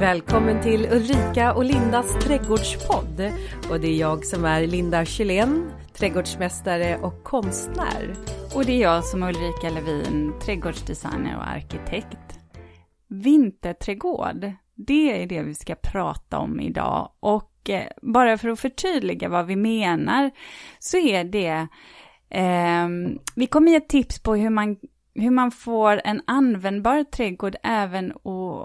Välkommen till Ulrika och Lindas trädgårdspodd. Och det är jag som är Linda Kjellén, trädgårdsmästare och konstnär. Och det är jag som är Ulrika Levin, trädgårdsdesigner och arkitekt. Vinterträdgård, det är det vi ska prata om idag. Och eh, bara för att förtydliga vad vi menar så är det eh, vi kommer ge tips på hur man hur man får en användbar trädgård även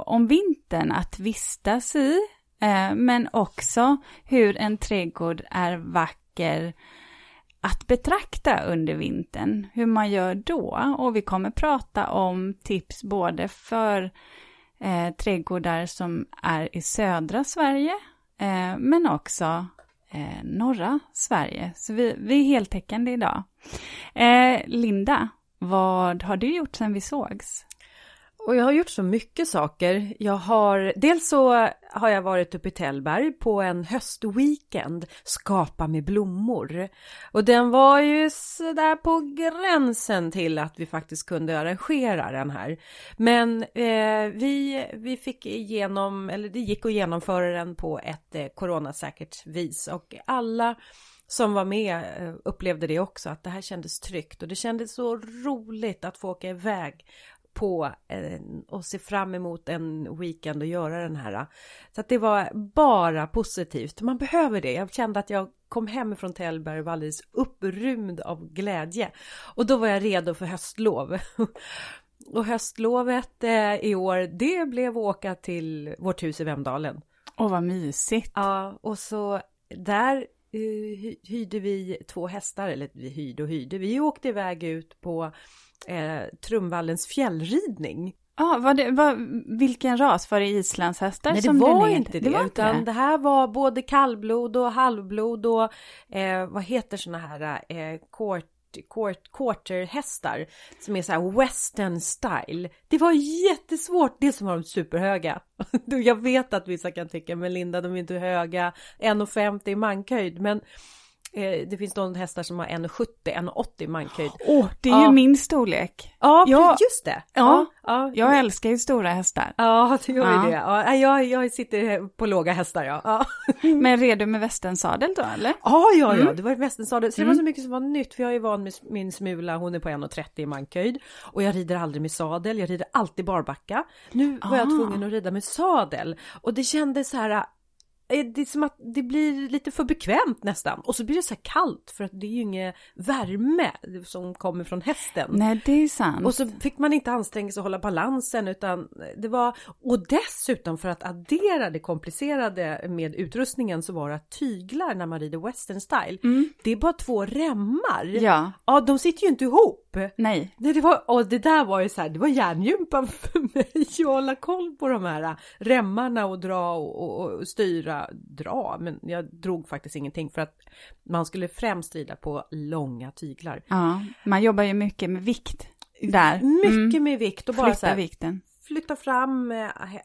om vintern att vistas i, eh, men också hur en trädgård är vacker att betrakta under vintern, hur man gör då. Och vi kommer prata om tips både för eh, trädgårdar som är i södra Sverige, eh, men också eh, norra Sverige. Så vi, vi är heltäckande idag. Eh, Linda, vad har du gjort sen vi sågs? Och jag har gjort så mycket saker. Jag har, dels så har jag varit uppe i Tällberg på en höstweekend, Skapa med blommor. Och den var ju sådär på gränsen till att vi faktiskt kunde arrangera den här. Men eh, vi, vi fick igenom, eller det gick att genomföra den på ett eh, coronasäkert vis och alla som var med eh, upplevde det också, att det här kändes tryggt och det kändes så roligt att få åka iväg på och se fram emot en weekend och göra den här. Så att det var bara positivt. Man behöver det. Jag kände att jag kom hem från Tällberg och var alldeles upprymd av glädje. Och då var jag redo för höstlov. och höstlovet eh, i år, det blev att åka till vårt hus i Vemdalen. Åh, vad mysigt. Ja, och så där uh, hyrde vi två hästar, eller vi hyrde och hyrde. Vi åkte iväg ut på eh, Trumvallens fjällridning. Ja, ah, var det, var, vilken ras? Var det islandshästar? Nej, det var inte det, det var utan det. det här var både kallblod och halvblod och eh, vad heter såna här eh, kort quarterhästar som är så här western style. Det var jättesvårt, det som var de superhöga. Jag vet att vissa kan tycka, men Linda de är inte höga, 1,50 i mankhöjd, men Eh, det finns någon hästar som har 1,70, 1,80 mankhöjd. Åh, oh, det är ja. ju min storlek. Ja, jag, just det. Ja, ja, jag älskar ju stora hästar. Ja, du gör ju det. Ja, jag, jag sitter på låga hästar, ja. ja. Men redo med västensadel då, eller? Ja, ja, ja, mm. det var västensadel. Så det var så mm. mycket som var nytt, för jag är van med min smula, hon är på 1,30 i mankhöjd. Och jag rider aldrig med sadel, jag rider alltid barbacka. Nu var ah. jag tvungen att rida med sadel. Och det kändes så här, det är som att det blir lite för bekvämt nästan. Och så blir det så här kallt för att det är ju ingen värme som kommer från hästen. Nej, det är sant. Och så fick man inte anstränga sig att hålla balansen utan det var, och dessutom för att addera det komplicerade med utrustningen så var det att tyglar när man rider western style. Mm. Det är bara två remmar. Ja. Ja, de sitter ju inte ihop. Nej. Nej det var, och det där var ju så här, det var järngympan för mig att hålla koll på de här remmarna och dra och, och, och styra dra, men jag drog faktiskt ingenting för att man skulle främst rida på långa tyglar. Ja, man jobbar ju mycket med vikt där. Mycket mm. med vikt och bara Flytta så här, vikten flytta fram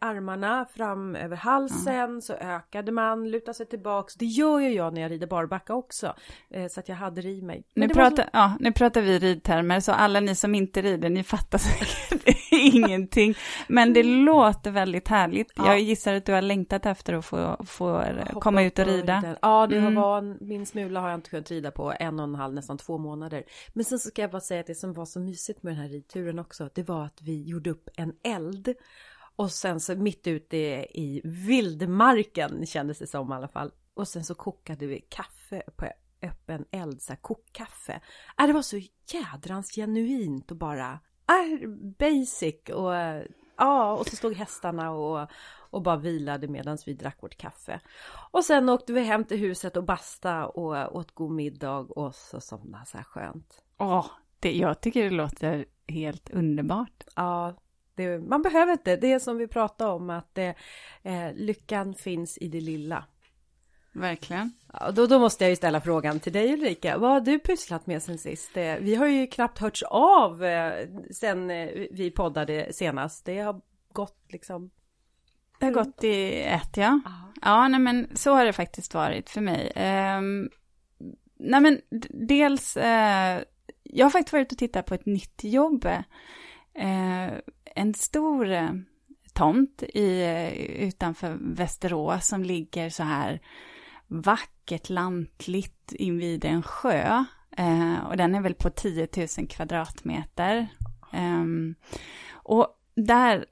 armarna fram över halsen mm. så ökade man, luta sig tillbaks. Det gör ju jag när jag rider barbacka också. Eh, så att jag hade det i mig. nu, pratar, så... ja, nu pratar vi ridtermer så alla ni som inte rider, ni fattar säkert ingenting. Men det mm. låter väldigt härligt. Ja. Jag gissar att du har längtat efter att få, få komma ut och rida. Ja, det mm. var min smula har jag inte kunnat rida på en och en halv, nästan två månader. Men sen så ska jag bara säga att det som var så mysigt med den här ridturen också, det var att vi gjorde upp en eld eld. Och sen så mitt ute i vildmarken kändes det som i alla fall. Och sen så kokade vi kaffe på öppen eld, så här kokkaffe. Äh, det var så jädrans genuint och bara äh, basic och ja, och så stod hästarna och, och bara vilade medan vi drack vårt kaffe. Och sen åkte vi hem till huset och basta och åt god middag och så somnade så här skönt. Åh, det, jag tycker det låter helt underbart. Ja, det, man behöver inte, det är som vi pratade om att eh, lyckan finns i det lilla. Verkligen. Ja, då, då måste jag ju ställa frågan till dig Ulrika, vad har du pysslat med sen sist? Eh, vi har ju knappt hörts av eh, sen eh, vi poddade senast, det har gått liksom det har gått i ett, ja. Aha. Ja, nej men så har det faktiskt varit för mig. Um, nej men dels, uh, jag har faktiskt varit och tittat på ett nytt jobb. Uh, en stor eh, tomt i, eh, utanför Västerås som ligger så här vackert lantligt invid en sjö. Eh, och den är väl på 10 000 kvadratmeter. Eh, och där,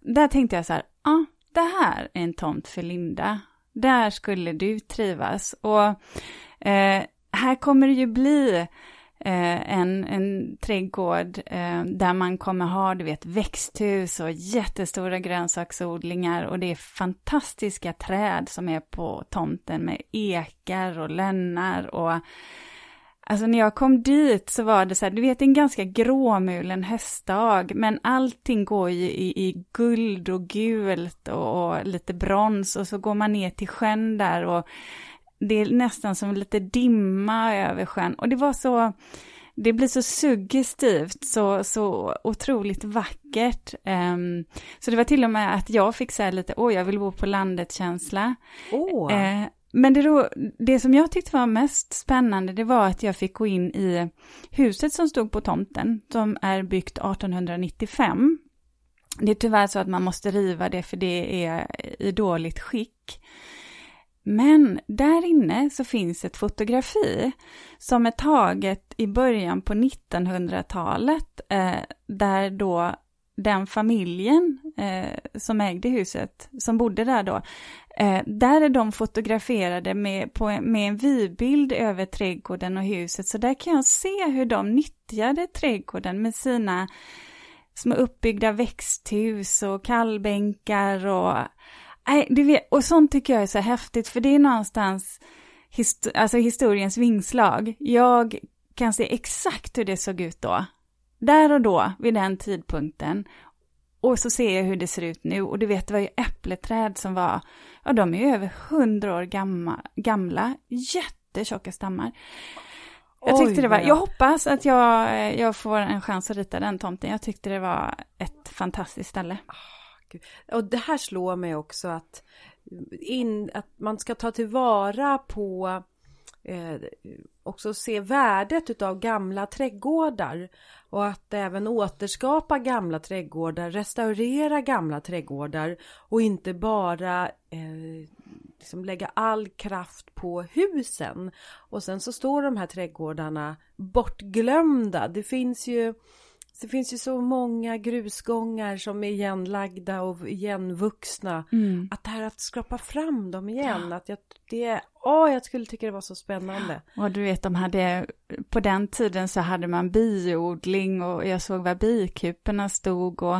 där tänkte jag så här, ja, ah, det här är en tomt för Linda. Där skulle du trivas. Och eh, här kommer det ju bli eh, Eh, en, en trädgård eh, där man kommer ha, du vet, växthus och jättestora grönsaksodlingar. Och det är fantastiska träd som är på tomten med ekar och lönnar och Alltså när jag kom dit så var det så här, du vet en ganska gråmulen höstdag, men allting går ju i, i guld och gult och, och, lite brons och så går man ner till sjön där och det är nästan som lite dimma över sjön och det var så, det blir så suggestivt, så, så otroligt vackert. Um, så det var till och med att jag fick säga lite, åh jag vill bo på landet-känsla. Oh. Uh, men det, då, det som jag tyckte var mest spännande, det var att jag fick gå in i huset som stod på tomten, som är byggt 1895. Det är tyvärr så att man måste riva det för det är i dåligt skick. Men där inne så finns ett fotografi som är taget i början på 1900-talet eh, där då den familjen eh, som ägde huset, som bodde där då, eh, där är de fotograferade med, på, med en vybild över trädgården och huset, så där kan jag se hur de nyttjade trädgården med sina små uppbyggda växthus och kallbänkar och Nej, du vet, och sånt tycker jag är så häftigt, för det är någonstans hist alltså historiens vingslag. Jag kan se exakt hur det såg ut då. Där och då, vid den tidpunkten. Och så ser jag hur det ser ut nu. Och du vet, det var ju äppleträd som var, ja de är ju över hundra år gamla, gamla jättetjocka stammar. Jag tyckte det var, jag hoppas att jag, jag får en chans att rita den tomten. Jag tyckte det var ett fantastiskt ställe. Och det här slår mig också att, in, att man ska ta tillvara på eh, också se värdet utav gamla trädgårdar och att även återskapa gamla trädgårdar, restaurera gamla trädgårdar och inte bara eh, liksom lägga all kraft på husen. Och sen så står de här trädgårdarna bortglömda. Det finns ju det finns ju så många grusgångar som är igenlagda och igenvuxna. Mm. Att det här att skrapa fram dem igen, ja. att jag, det, åh, jag skulle tycka det var så spännande. Och du vet, de hade, på den tiden så hade man biodling och jag såg var bikuporna stod och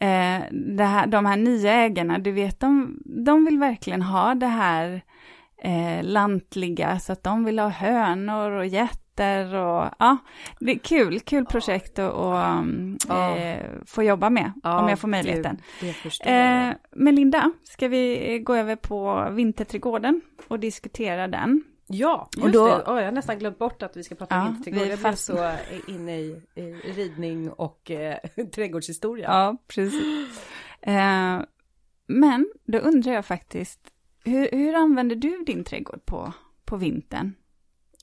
eh, det här, de här nya ägarna, du vet, de, de vill verkligen ha det här eh, lantliga, så att de vill ha hönor och getter katter och ja, det är kul, kul projekt att ja. eh, få jobba med ja, om jag får möjligheten. Det, det eh, men Linda, ska vi gå över på vinterträdgården och diskutera den? Ja, just och då, det. Oh, jag har nästan glömt bort att vi ska prata ja, vinterträdgård. Jag blev så inne i, i ridning och eh, trädgårdshistoria. Ja, precis. Eh, men då undrar jag faktiskt, hur, hur använder du din trädgård på, på vintern?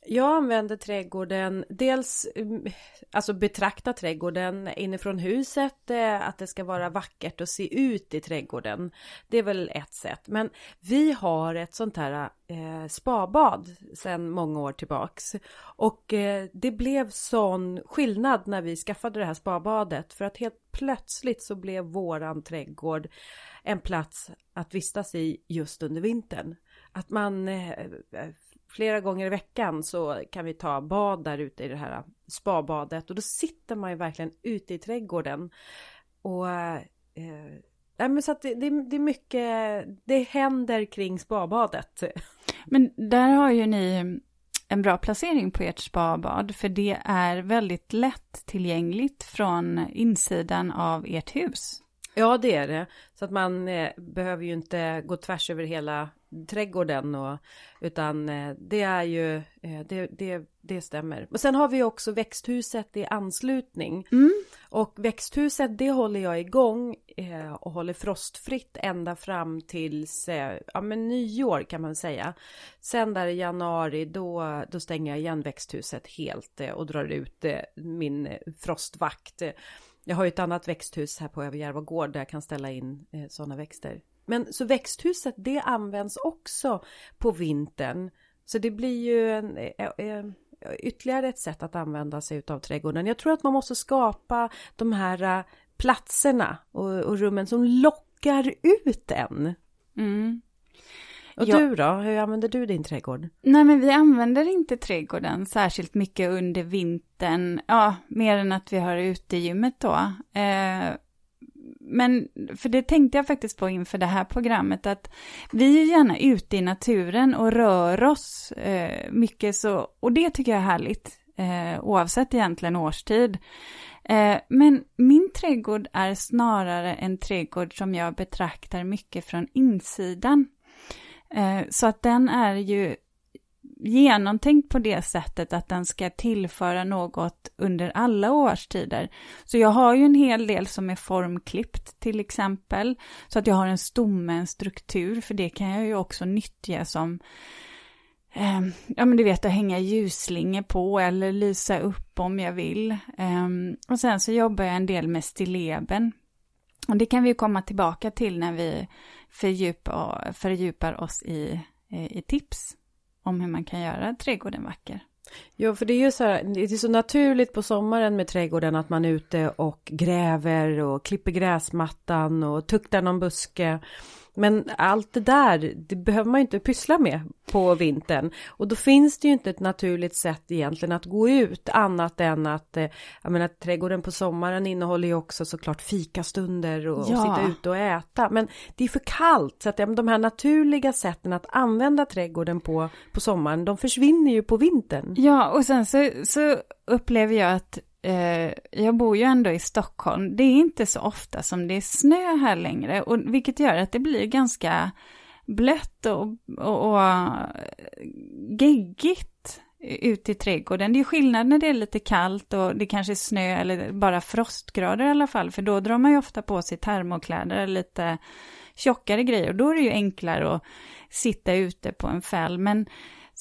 Jag använder trädgården, dels mm, alltså betrakta trädgården inifrån huset, eh, att det ska vara vackert och se ut i trädgården. Det är väl ett sätt. Men vi har ett sånt här eh, spabad sedan många år tillbaks. Och eh, det blev sån skillnad när vi skaffade det här spabadet. För att helt plötsligt så blev våran trädgård en plats att vistas i just under vintern. Att man eh, flera gånger i veckan så kan vi ta bad där ute i det här spabadet och då sitter man ju verkligen ute i trädgården. Och eh, Nej men så att det, det, det, är mycket, det händer kring spabadet. Men där har ju ni en bra placering på ert spabad, för det är väldigt lätt tillgängligt från insidan av ert hus. Ja, det är det. Så att man eh, behöver ju inte gå tvärs över hela trädgården och utan eh, det är ju eh, det, det, det stämmer. Och sen har vi också växthuset i anslutning mm. och växthuset det håller jag igång eh, och håller frostfritt ända fram tills ja men nyår kan man säga. Sen där i januari då, då stänger jag igen växthuset helt och drar ut min frostvakt. Jag har ju ett annat växthus här på Överjärva gård där jag kan ställa in eh, sådana växter. Men så växthuset det används också på vintern. Så det blir ju en, eh, eh, ytterligare ett sätt att använda sig av trädgården. Jag tror att man måste skapa de här eh, platserna och, och rummen som lockar ut en. Mm. Och ja. du då, hur använder du din trädgård? Nej men vi använder inte trädgården särskilt mycket under vintern, ja, mer än att vi har utegymmet då. Eh, men, för det tänkte jag faktiskt på inför det här programmet, att vi är gärna ute i naturen och rör oss eh, mycket så, och det tycker jag är härligt, eh, oavsett egentligen årstid. Eh, men min trädgård är snarare en trädgård som jag betraktar mycket från insidan. Eh, så att den är ju genomtänkt på det sättet att den ska tillföra något under alla årstider. Så jag har ju en hel del som är formklippt till exempel, så att jag har en stomme, en struktur, för det kan jag ju också nyttja som eh, ja men du vet att hänga ljusslingor på eller lysa upp om jag vill. Eh, och sen så jobbar jag en del med stilleben. Och det kan vi komma tillbaka till när vi fördjupar, fördjupar oss i, i tips om hur man kan göra trädgården vacker. Ja, för det är ju så här, det är så naturligt på sommaren med trädgården att man är ute och gräver och klipper gräsmattan och tuktar någon buske. Men allt det där, det behöver man ju inte pyssla med på vintern. Och då finns det ju inte ett naturligt sätt egentligen att gå ut annat än att, eh, jag menar trädgården på sommaren innehåller ju också såklart fikastunder och, ja. och sitta ute och äta. Men det är för kallt så att de här naturliga sätten att använda trädgården på, på sommaren, de försvinner ju på vintern. Ja, och sen så, så upplever jag att eh, jag bor ju ändå i Stockholm. Det är inte så ofta som det är snö här längre, och, vilket gör att det blir ganska blött och, och, och eh, geggigt ut i trädgården. Det är skillnad när det är lite kallt och det kanske är snö eller bara frostgrader i alla fall, för då drar man ju ofta på sig termokläder eller lite tjockare grejer och då är det ju enklare att sitta ute på en fäll. Men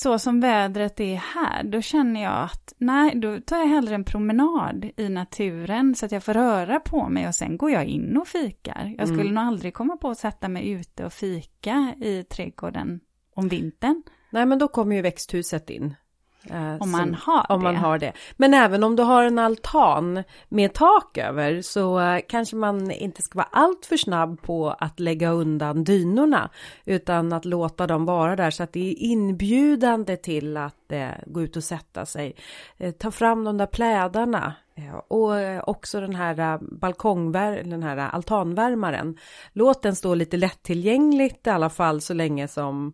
så som vädret är här, då känner jag att nej, då tar jag hellre en promenad i naturen så att jag får röra på mig och sen går jag in och fikar. Jag skulle mm. nog aldrig komma på att sätta mig ute och fika i trädgården om vintern. Nej, men då kommer ju växthuset in. Eh, om man har om det. man har det. Men även om du har en altan med tak över så eh, kanske man inte ska vara allt för snabb på att lägga undan dynorna utan att låta dem vara där så att det är inbjudande till att eh, gå ut och sätta sig. Eh, ta fram de där plädarna eh, och eh, också den här balkongvär den här altanvärmaren. Låt den stå lite lättillgängligt i alla fall så länge som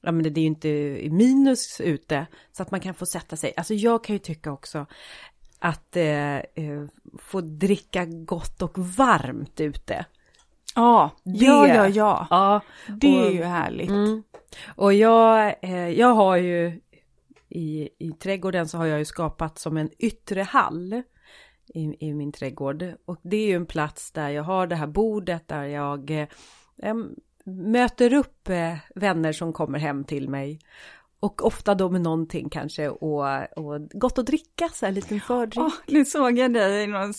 ja men det är ju inte minus ute så att man kan få sätta sig. Alltså jag kan ju tycka också att eh, eh få dricka gott och varmt ute. Ja, det, ja, ja, ja. ja det och, är ju härligt. Mm. Och jag, eh, jag har ju i, i trädgården så har jag ju skapat som en yttre hall i, i min trädgård. Och det är ju en plats där jag har det här bordet där jag eh, möter upp eh, vänner som kommer hem till mig. Och ofta då med någonting kanske och, och gott att dricka, så här en liten fördrick. Oh, nu såg jag dig i någon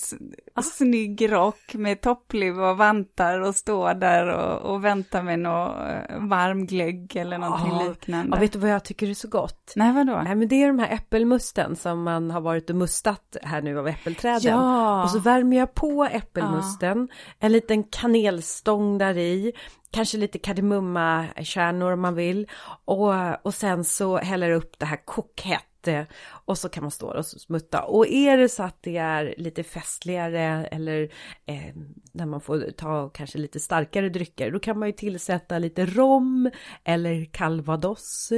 ah. snygg rock med toppluva och vantar och står där och, och väntar med någon eh, varm glögg eller någonting oh, liknande. Ja, vet du vad jag tycker är så gott? Nej, vadå? Nej, men det är de här äppelmusten som man har varit och mustat här nu av äppelträden. Ja. Och så värmer jag på äppelmusten, ja. en liten kanelstång där i, kanske lite kardemummakärnor om man vill. Och, och sen så häller upp det här kokhett och så kan man stå och smutta. Och är det så att det är lite festligare eller eh, när man får ta kanske lite starkare drycker, då kan man ju tillsätta lite rom eller calvados.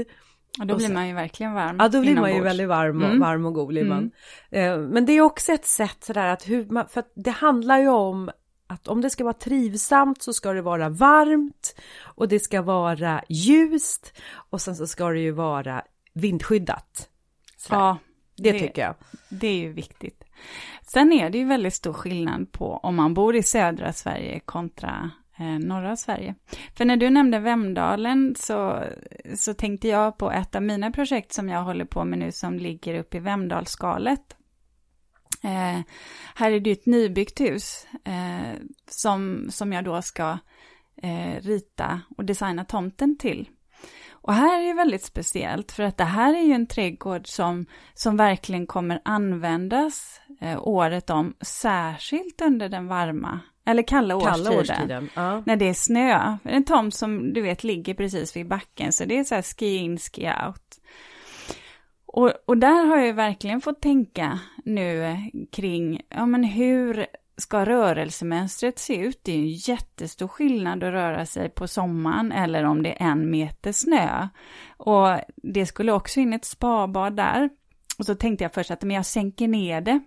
Och då blir man ju verkligen varm. Ja, då blir man ju väldigt varm och, mm. varm och god blir man. Mm. Men det är också ett sätt sådär att hur man, för att det handlar ju om att om det ska vara trivsamt så ska det vara varmt och det ska vara ljust och sen så ska det ju vara vindskyddat. Sådär. Ja, det, det tycker jag. Det är ju viktigt. Sen är det ju väldigt stor skillnad på om man bor i södra Sverige kontra eh, norra Sverige. För när du nämnde Vemdalen så, så tänkte jag på ett av mina projekt som jag håller på med nu som ligger uppe i Vemdalsskalet. Eh, här är det ett nybyggt hus eh, som, som jag då ska eh, rita och designa tomten till. Och här är det väldigt speciellt för att det här är ju en trädgård som, som verkligen kommer användas eh, året om, särskilt under den varma eller kalla årstiden. Kalla årstiden ja. När det är snö. En tomt som du vet ligger precis vid backen, så det är så här ski in, ski out. Och, och där har jag verkligen fått tänka nu kring, ja men hur ska rörelsemönstret se ut? Det är ju en jättestor skillnad att röra sig på sommaren eller om det är en meter snö. Och det skulle också in ett spabad där. Och så tänkte jag först att men jag sänker ner det.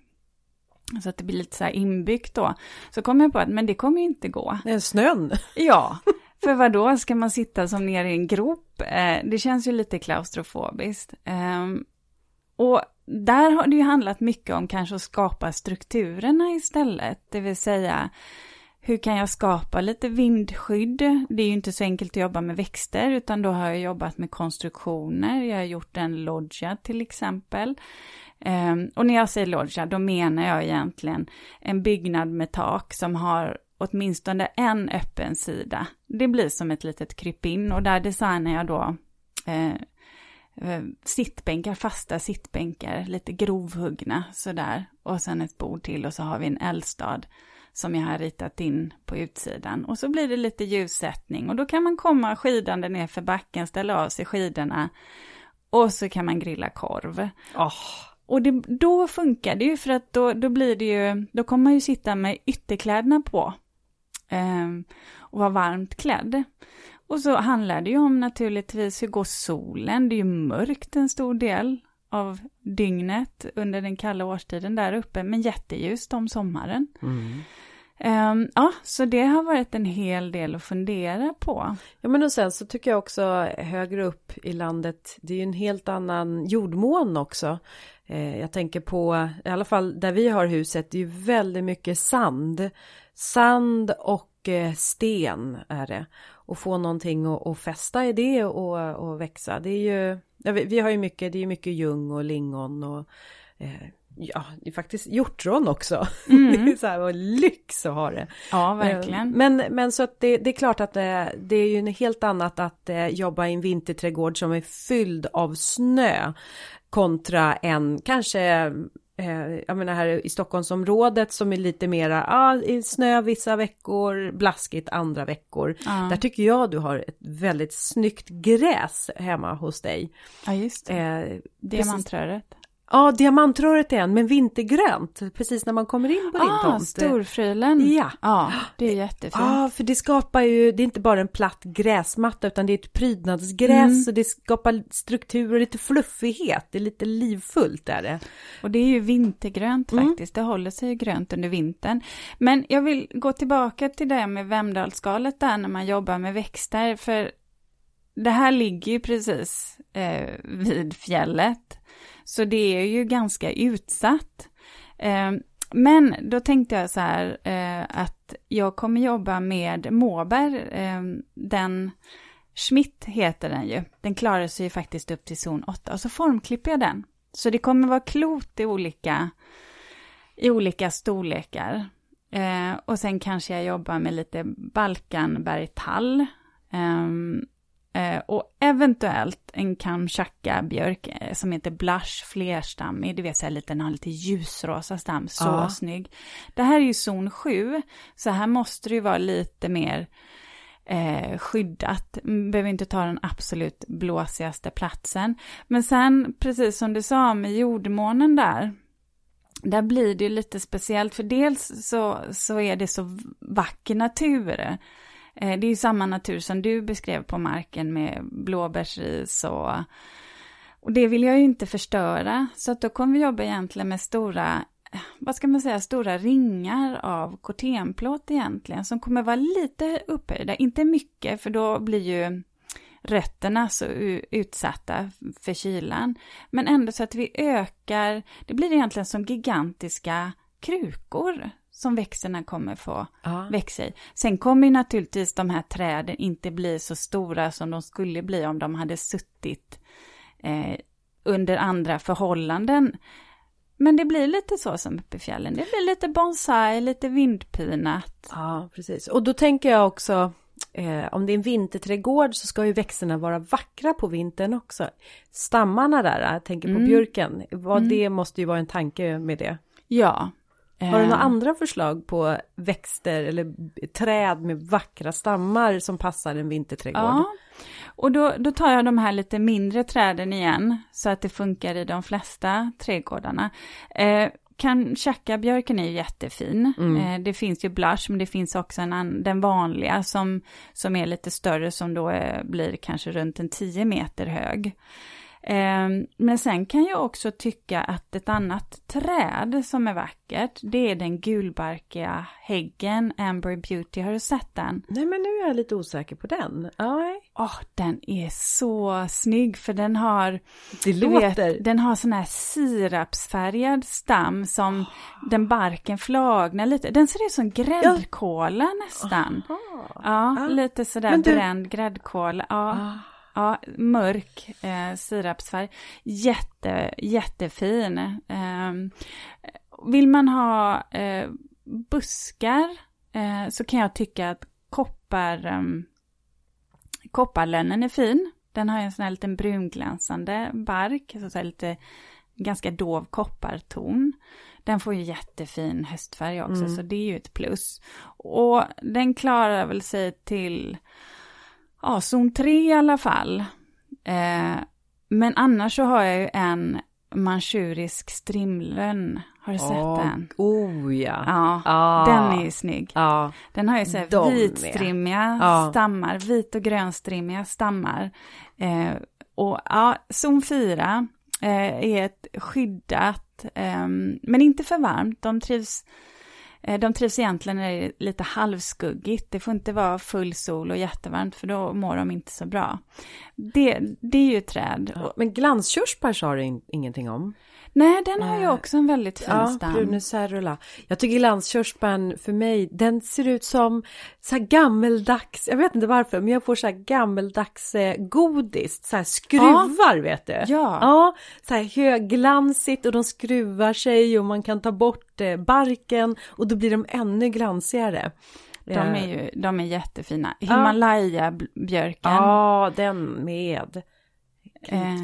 Så att det blir lite så här inbyggt då. Så kom jag på att men det kommer ju inte gå. Det är snön. Ja, för vad då ska man sitta som nere i en grop? Eh, det känns ju lite klaustrofobiskt. Och där har det ju handlat mycket om kanske att skapa strukturerna istället, det vill säga hur kan jag skapa lite vindskydd? Det är ju inte så enkelt att jobba med växter, utan då har jag jobbat med konstruktioner. Jag har gjort en loggia till exempel. Ehm, och när jag säger loggia, då menar jag egentligen en byggnad med tak som har åtminstone en öppen sida. Det blir som ett litet krypin och där designar jag då Eh, sittbänkar, fasta sittbänkar, lite grovhuggna sådär. Och sen ett bord till och så har vi en eldstad som jag har ritat in på utsidan. Och så blir det lite ljussättning och då kan man komma skidande ner för backen, ställa av sig skidorna och så kan man grilla korv. Oh. Och det, då funkar det ju för att då, då blir det ju, då kommer man ju sitta med ytterkläderna på. Eh, och vara varmt klädd. Och så handlar det ju om naturligtvis hur går solen? Det är ju mörkt en stor del av dygnet under den kalla årstiden där uppe, men jätteljust om sommaren. Mm. Um, ja, så det har varit en hel del att fundera på. Ja, men och sen så tycker jag också högre upp i landet, det är ju en helt annan jordmån också. Eh, jag tänker på, i alla fall där vi har huset, det är ju väldigt mycket sand. Sand och eh, sten är det och få någonting att, att fästa i det och, och växa. Det är ju, ja, vi, vi, har ju mycket, det är mycket ljung och lingon och eh, ja, det är faktiskt hjortron också. Mm. det är så här, och lyx att ha det. Ja, verkligen. Eh, men, men så att det, det är klart att det, det är ju en helt annat att eh, jobba i en vinterträdgård som är fylld av snö kontra en kanske eh, jag menar här i Stockholmsområdet som är lite mera, ah, snö vissa veckor, blaskigt andra veckor. Ja. Där tycker jag du har ett väldigt snyggt gräs hemma hos dig. Ja, just det. Eh, Diamantröret. Ja, diamantröret är en, men vintergrönt, precis när man kommer in på din ah, tomt. storfrilen. Ja. ja, det är jättefint. Ja, för det skapar ju, det är inte bara en platt gräsmatta, utan det är ett prydnadsgräs mm. och det skapar struktur och lite fluffighet, det är lite livfullt är det. Och det är ju vintergrönt mm. faktiskt, det håller sig ju grönt under vintern. Men jag vill gå tillbaka till det med Vemdalsskalet där när man jobbar med växter, för det här ligger ju precis eh, vid fjället. Så det är ju ganska utsatt. Eh, men då tänkte jag så här eh, att jag kommer jobba med Måber, eh, den Schmidt heter den ju. Den klarar sig ju faktiskt upp till zon 8 och så formklipper jag den. Så det kommer vara klot i olika, i olika storlekar. Eh, och sen kanske jag jobbar med lite Balkanbergtall. Eh, och eventuellt en kamchaka-björk eh, som heter blush flerstammig, vet så här lite, den har lite ljusrosa stam, så ja. snygg. Det här är ju zon 7, så här måste det ju vara lite mer eh, skyddat. Behöver inte ta den absolut blåsigaste platsen. Men sen, precis som du sa med jordmånen där, där blir det ju lite speciellt, för dels så, så är det så vacker natur. Eh, det är ju samma natur som du beskrev på marken med blåbärsris och, och det vill jag ju inte förstöra. Så att då kommer vi jobba egentligen med stora, vad ska man säga, stora ringar av kortenplåt egentligen som kommer vara lite upphöjda, inte mycket för då blir ju rötterna så utsatta för kylan. Men ändå så att vi ökar, det blir egentligen som gigantiska krukor som växterna kommer få ja. växa i. Sen kommer ju naturligtvis de här träden inte bli så stora som de skulle bli om de hade suttit eh, under andra förhållanden. men det blir lite så som uppe i fjällen. Det blir lite bonsai, lite vindpinat. Ja, precis. Och då tänker jag också, eh, om det är en vinterträdgård så ska ju växterna vara vackra på vintern också. Stammarna där, jag tänker på Mm. björken, vad, Mm. det måste ju vara en tanke med det. Ja. Har du några Eh, andra förslag på växter eller träd med vackra stammar som passar en vinterträdgård? Ja, och då, då tar jag de här lite mindre träden igen, så att det funkar i de flesta trädgårdarna. Eh, Kanchaka-björken är ju jättefin. Mm. Eh, det finns ju blush, men det finns också en den vanliga som, som är lite större, som då är, blir kanske runt en 10 meter hög. Eh, men sen kan jag också tycka att ett annat träd som är vackert, det är den gulbarkiga häggen Amber Beauty. Har du sett den? Nej men nu är jag lite osäker på den. Ja, Åh, den är så snygg för den har, det låter. vet, den har sån här sirapsfärgad stam som den barken flagnar lite. Den ser ut som gräddkola nästan. Ah. Ja, Ah. lite sådär du- bränd gräddkola. Ja, Ah. Ja mörk eh, sirapsfärg. Jätte, jättefin. Eh, vill man ha eh, buskar eh, så kan jag tycka att koppar, eh, kopparlönnen är fin. Den har en sån här liten brunglänsande bark, så lite ganska dov kopparton. Den får ju jättefin höstfärg också, Mm. så det är ju ett plus. Och den klarar väl sig till, ja, zon 3 i alla fall. Eh, men annars så har jag ju en manchurisk strimlön. Har du sett den? Oh ja. Ja, Ah. den är ju snygg. Ja. Den har ju så här vitstrimmiga Ja. stammar, vit och grönstrimmiga stammar. Eh, och ja, zon 4 eh, är ett skyddat, eh, men inte för varmt. De trivs, Eh, de trivs egentligen när det är lite halvskuggigt. Det får inte vara full sol och jättevarmt för då mår de inte så bra. Det, det är ju ett träd. Ja, Men glanskörsbär sa du in, ingenting om. Nej, den har ju Eh, också en väldigt fin Ja, stam. Cerula. Jag tycker glanskörsbären för mig, den ser ut som så gammeldags, jag vet inte varför, men jag får så här gammeldags eh, godis, så här skruvar vet du. Ja. Ja, så här högglansigt och de skruvar sig och man kan ta bort eh, barken och då blir de ännu glansigare. De Eh, är ju de är jättefina. Himalaya-björken. Ja, den med. Eh.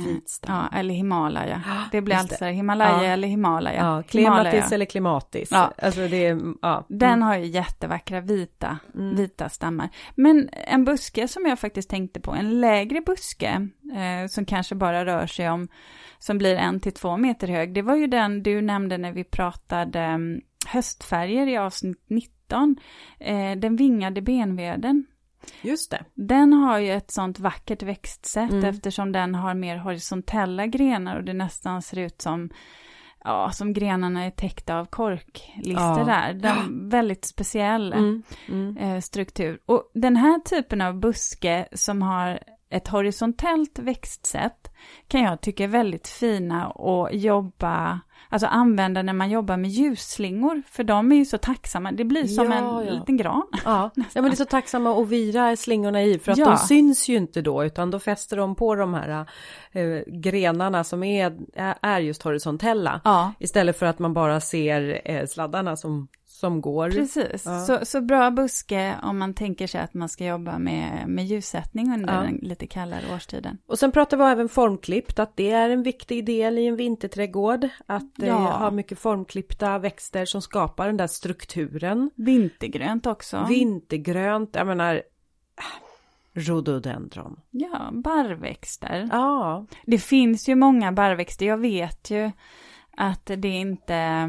Ja, eller Himalaya. Det blir alltså det. Himalaya Ja. eller Himalaya. Ja, Himalaya. klematis eller klimatis. Ja. Alltså det är, ja. Den har ju jättevackra vita, Mm. vita stammar. Men en buske som jag faktiskt tänkte på, en lägre buske, eh, som kanske bara rör sig om, som blir en till två meter hög, det var ju den du nämnde när vi pratade mm, höstfärger i avsnitt 19, eh, den vingade benveden. Just det. Den har ju ett sånt vackert växtsätt Mm. eftersom den har mer horisontella grenar och det nästan ser ut som, ja, som grenarna är täckta av korklister Ja. där. Den, väldigt speciell Mm. Mm. eh, struktur. Och den här typen av buske som har ett horisontellt växtsätt kan jag tycka är väldigt fina att jobba, alltså använda när man jobbar med ljusslingor, för de är ju så tacksamma. Det blir som Ja, en ja. liten gran. Ja. ja, men det är så tacksamma att vira slingorna i för att Ja. de syns ju inte då utan då fäster de på de här eh, grenarna som är, är just horisontella. Istället för att man bara ser eh, sladdarna som, som går. precis. Ja. Så, så bra buske om man tänker sig att man ska jobba med, med ljussättning under Ja. den lite kallare årstiden. Och sen pratar vi även formklippt, att det är en viktig del i en vinterträdgård. Att eh, Ja. ha mycket formklippta växter som skapar den där strukturen. Vintergrönt också. Vintergrönt, jag menar rhododendron. ja, barrväxter. Ja, Det finns ju många barrväxter. Jag vet ju att det inte...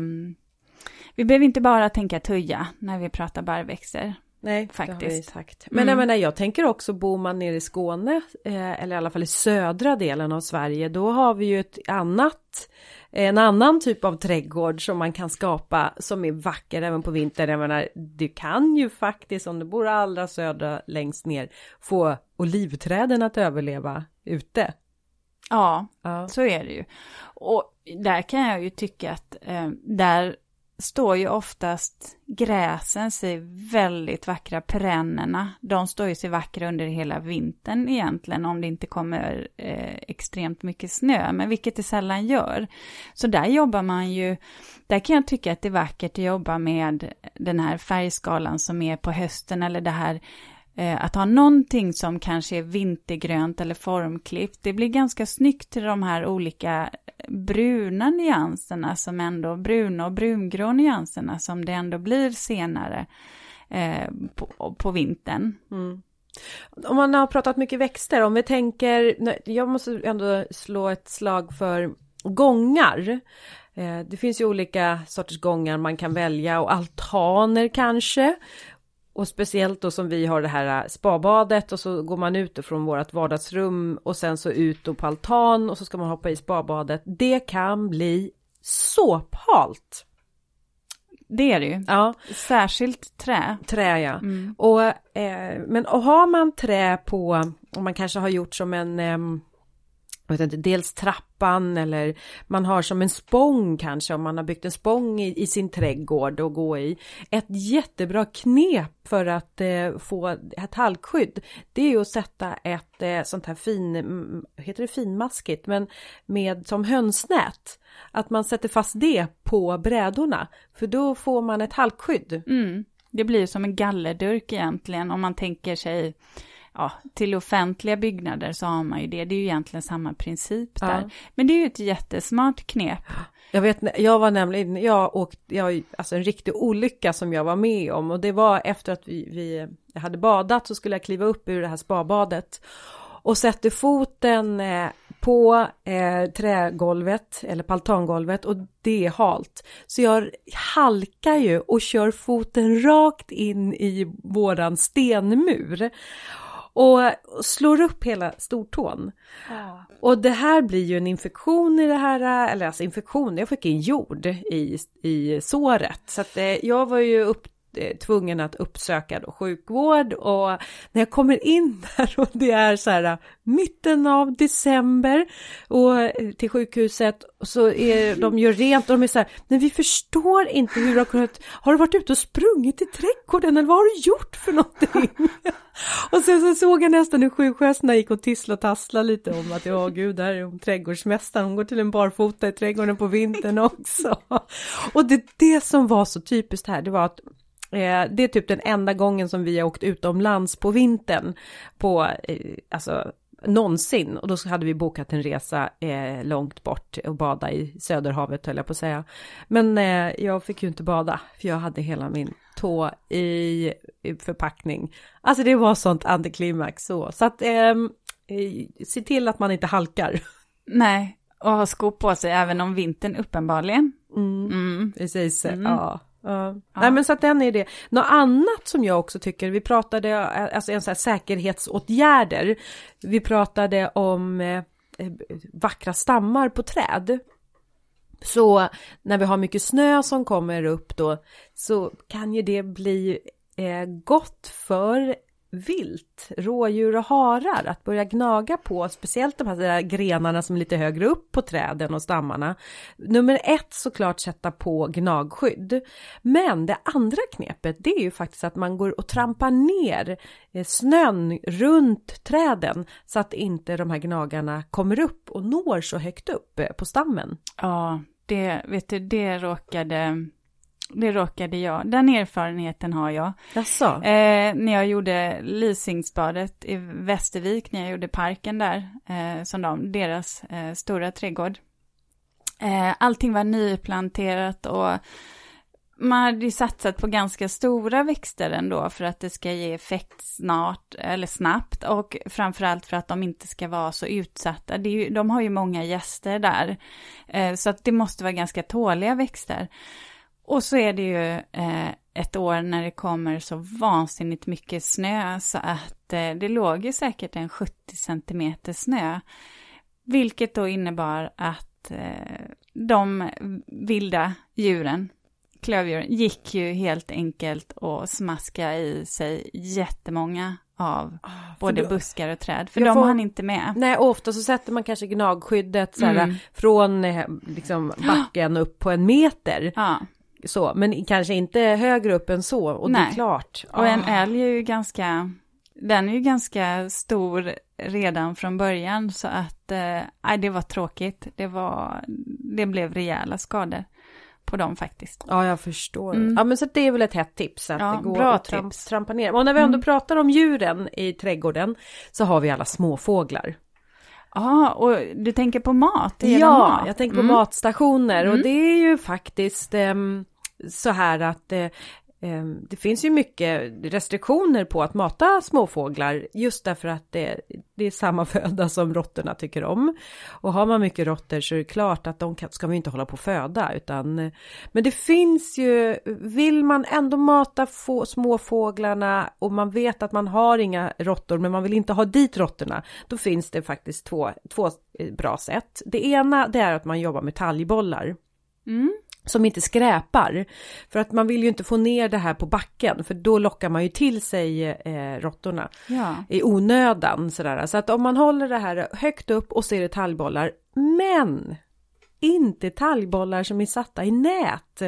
Vi behöver inte bara tänka tuja när vi pratar barrväxter. nej, det har vi Faktiskt. sagt. Men Mm. jag menar, jag tänker också bor man nere i Skåne, eh, eller i alla fall i södra delen av Sverige, då har vi ju ett annat en annan typ av trädgård som man kan skapa som är vacker även på vintern. Jag menar, du kan ju faktiskt om du bor allra södra längst ner få olivträden att överleva ute. Ja, Ja. så är det ju. Och där kan jag ju tycka att eh, där står ju oftast gräsen sig väldigt vackra, perennerna. De står ju sig vackra under hela vintern egentligen om det inte kommer eh, extremt mycket snö, men vilket det sällan gör. Så där jobbar man ju, där kan jag tycka att det är vackert att jobba med den här färgskalan som är på hösten eller det här eh, att ha någonting som kanske är vintergrönt eller formklippt, det blir ganska snyggt till de här olika bruna nyanserna som ändå, bruna och brungrå nyanserna som det ändå blir senare eh, på, på vintern. Mm. Om man har pratat mycket växter, om vi tänker, jag måste ändå slå ett slag för gångar. Eh, det finns ju olika sorters gångar man kan välja och altaner kanske. Och speciellt då som vi har det här äh, spabadet och så går man ut från vårt vardagsrum och sen så ut och på altan och så ska man hoppa i spabadet. Det kan bli så halt. Det är det ju. Ja. Särskilt trä. Trä ja. Mm. Och, eh, men och har man trä på, om man kanske har gjort som en eh, dels trappan eller man har som en spång kanske om man har byggt en spång i, i sin trädgård och gå i. Ett jättebra knep för att eh, få ett halkskydd det är ju att sätta ett eh, sånt här fin, mm, heter det finmaskigt, men med som hönsnät. Att man sätter fast det på brädorna för då får man ett halkskydd. Mm. Det blir som en gallerdurk egentligen om man tänker sig ja, till offentliga byggnader så har man ju det. Det är ju egentligen samma princip där. Ja. Men det är ju ett jättesmart knep. Jag vet, jag var nämligen, jag åkte, jag, alltså en riktig olycka som jag var med om och det var efter att vi, vi hade badat så skulle jag kliva upp ur det här spabadet och sätter foten eh, på eh, trägolvet eller paltangolvet och det är halt. Så jag halkar ju och kör foten rakt in i våran stenmur och slår upp hela stortån. Ja. Och det här blir ju en infektion i det här, eller alltså infektion, jag fick in jord i, i såret. Så att eh, jag var ju upp Eh, tvungen att uppsöka då sjukvård och när jag kommer in där och det är så här mitten av december och eh, till sjukhuset så är de gör rent och de är så här, men vi förstår inte hur du har kunnat, har du varit ute och sprungit i trädgården eller vad har du gjort för någonting? och sen så såg jag nästan hur sjuksköterskorna gick och tisslade och tasslade lite om att ja gud, där är hon trädgårdsmästaren, hon går till en barfota i trädgården på vintern också. och det, det som var så typiskt här, det var att det är typ den enda gången som vi har åkt utomlands på vintern på, eh, alltså någonsin och då hade vi bokat en resa eh, långt bort och bada i Söderhavet höll jag på att säga. Men eh, jag fick ju inte bada för jag hade hela min tå i, i förpackning. Alltså det var sånt antiklimax så. Så att ehm, eh, se till att man inte halkar. Nej, och ha skor på sig även om vintern uppenbarligen. Mm, mm. Precis, mm. ja. Ja. Nej men så att den är det. Något annat som jag också tycker, vi pratade, alltså en sån här säkerhetsåtgärder. Vi pratade om eh, vackra stammar på träd. Så när vi har mycket snö som kommer upp då så kan ju det bli eh, gott för vilt, rådjur och harar att börja gnaga på, speciellt de här grenarna som är lite högre upp på träden och stammarna. Nummer ett såklart sätta på gnagskydd. Men det andra knepet det är ju faktiskt att man går och trampar ner eh, snön runt träden så att inte de här gnagarna kommer upp och når så högt upp eh, på stammen. Ja, det, vet du, det råkade det råkade jag. Den erfarenheten har jag. Jaså? Eh, när jag gjorde Lysingsbadet i Västervik, när jag gjorde parken där, eh, som de, deras eh, stora trädgård. Eh, allting var nyplanterat och man hade ju satsat på ganska stora växter ändå för att det ska ge effekt snart eller snabbt och framförallt för att de inte ska vara så utsatta. Ju, de har ju många gäster där eh, så att det måste vara ganska tåliga växter. Och så är det ju eh, ett år när det kommer så vansinnigt mycket snö så att eh, det låg ju säkert en 70 centimeter snö. Vilket då innebar att eh, de vilda djuren, klövdjuren, gick ju helt enkelt och smaska i sig jättemånga av oh, både då, buskar och träd, för de får, hann inte med. Nej, ofta så sätter man kanske gnagskyddet så här, mm. från eh, liksom, backen upp på en meter. Ja. Så, men kanske inte högre upp än så. Och det Nej. är klart. Och en ah. älg är ju ganska, den är ju ganska stor redan från början så att, eh, det var tråkigt. Det var, det blev rejäla skador på dem faktiskt. Ja, jag förstår. Mm. Ja, men så det är väl ett hett tips att Ja, det går bra att tramp, trampa ner. Och när vi ändå Mm. pratar om djuren i trädgården så har vi alla småfåglar. Ja, och du tänker på mat? Det Ja, mat. jag tänker på Mm. matstationer och Mm. det är ju faktiskt ehm, så här att eh, eh, det finns ju mycket restriktioner på att mata småfåglar just därför att det, det är samma föda som råttorna tycker om. Och har man mycket råttor så är det klart att de kan, ska vi inte hålla på att föda utan eh, men det finns ju, vill man ändå mata få, småfåglarna och man vet att man har inga råttor men man vill inte ha dit råttorna då finns det faktiskt två, två eh, bra sätt. Det ena det är att man jobbar med talgbollar Mm som inte skräpar. För att man vill ju inte få ner det här på backen för då lockar man ju till sig eh, råttorna Ja. i onödan sådär. Så att om man håller det här högt upp och ser talgbollar, men inte talgbollar som är satta i nät.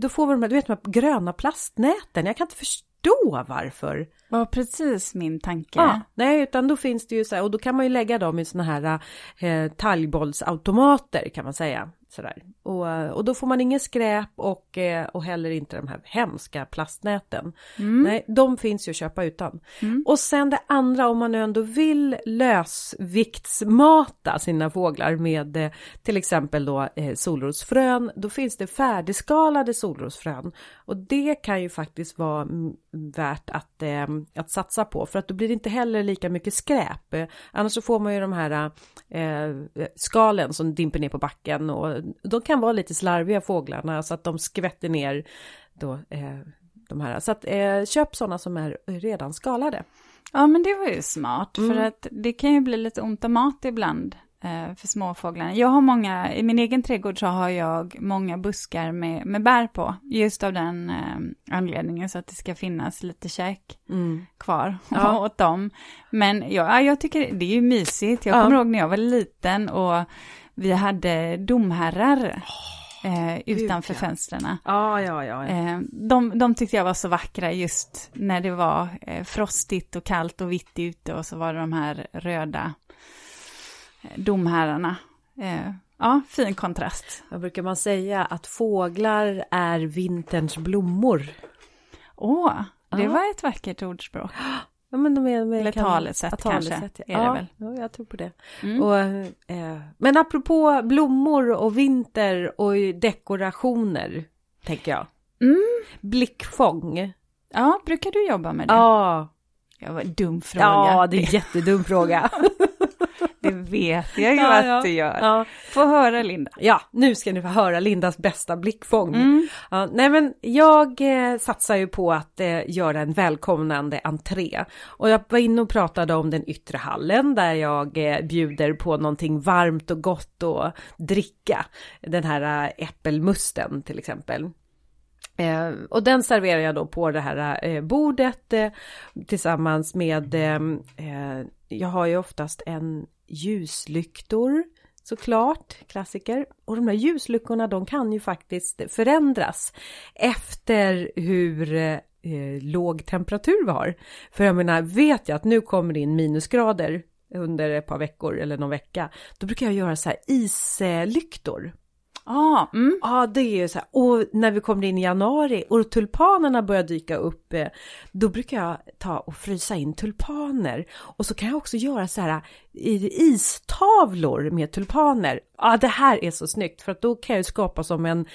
Då får vi de här, du vet de här gröna plastnäten. Jag kan inte förstå varför. var precis min tanke. Ja, nej, utan då finns det ju så här, och då kan man ju lägga dem i såna här eh, talgbollsautomater kan man säga. Sådär. Och, och då får man ingen skräp och, eh, och heller inte de här hemska plastnäten. Mm. Nej, de finns ju att köpa utan. Mm. Och sen det andra om man nu ändå vill lösviktsmata sina fåglar med eh, till exempel då eh, solrosfrön, då finns det färdigskalade solrosfrön. Och det kan ju faktiskt vara mm, värt att, att satsa på för att då blir det inte heller lika mycket skräp. Annars så får man ju de här eh, skalen som dimper ner på backen och de kan vara lite slarviga fåglarna så att de skvätter ner då eh, de här. Så att eh, köp sådana som är redan skalade. Ja, men det var ju smart, Mm. för att det kan ju bli lite ont om mat ibland eh, för småfåglarna. Jag har många, i min egen trädgård så har jag många buskar med, med bär på, just av den eh, anledningen så att det ska finnas lite käk Mm. kvar Ja. åt dem. Men ja, ja, jag tycker det är ju mysigt. Jag Ja. kommer ihåg när jag var liten och vi hade domherrar eh, utanför ja. fönstren. Ja, ja, ja. ja. Eh, de, de tyckte jag var så vackra just när det var eh, frostigt och kallt och vitt ute och så var det de här röda eh, domherrarna. Eh, ja, fin kontrast. Vad brukar man säga? Att fåglar är vinterns blommor. Åh, det Ja. var ett vackert ordspråk. Ja, men de är, de Eller kan- talesätt ja, kanske, talesätt, ja. är det ja, väl. Ja, jag tror på det. Mm. Och, eh, men apropå blommor och vinter och dekorationer, tänker jag. Mm. Blickfång. Ja, brukar du jobba med det? Ja, Jag var dum fråga. ja det är en jättedum fråga. Det vet jag ju Ja, att du gör. ja. Få höra Linda. ja, nu ska ni få höra Lindas bästa blickfång. Mm. Ja, nej men jag eh, satsar ju på att eh, göra en välkomnande entré. Och jag var inne och pratade om den yttre hallen där jag eh, bjuder på någonting varmt och gott att dricka. Den här eh, äppelmusten till exempel. Eh, och den serverar jag då på det här eh, bordet eh, tillsammans med, eh, eh, jag har ju oftast en ljuslyktor såklart, klassiker. Och de där ljusluckorna de kan ju faktiskt förändras efter hur eh, låg temperatur vi har. För jag menar, vet jag att nu kommer det in minusgrader under ett par veckor eller någon vecka, då brukar jag göra så här islyktor. Ja, mm. Ja, det är ju så här. Och när vi kommer in i januari och tulpanerna börjar dyka upp, eh, då brukar jag ta och frysa in tulpaner. Och så kan jag också göra så här istavlor med tulpaner. Ja, det här är så snyggt för att då kan jag skapa som en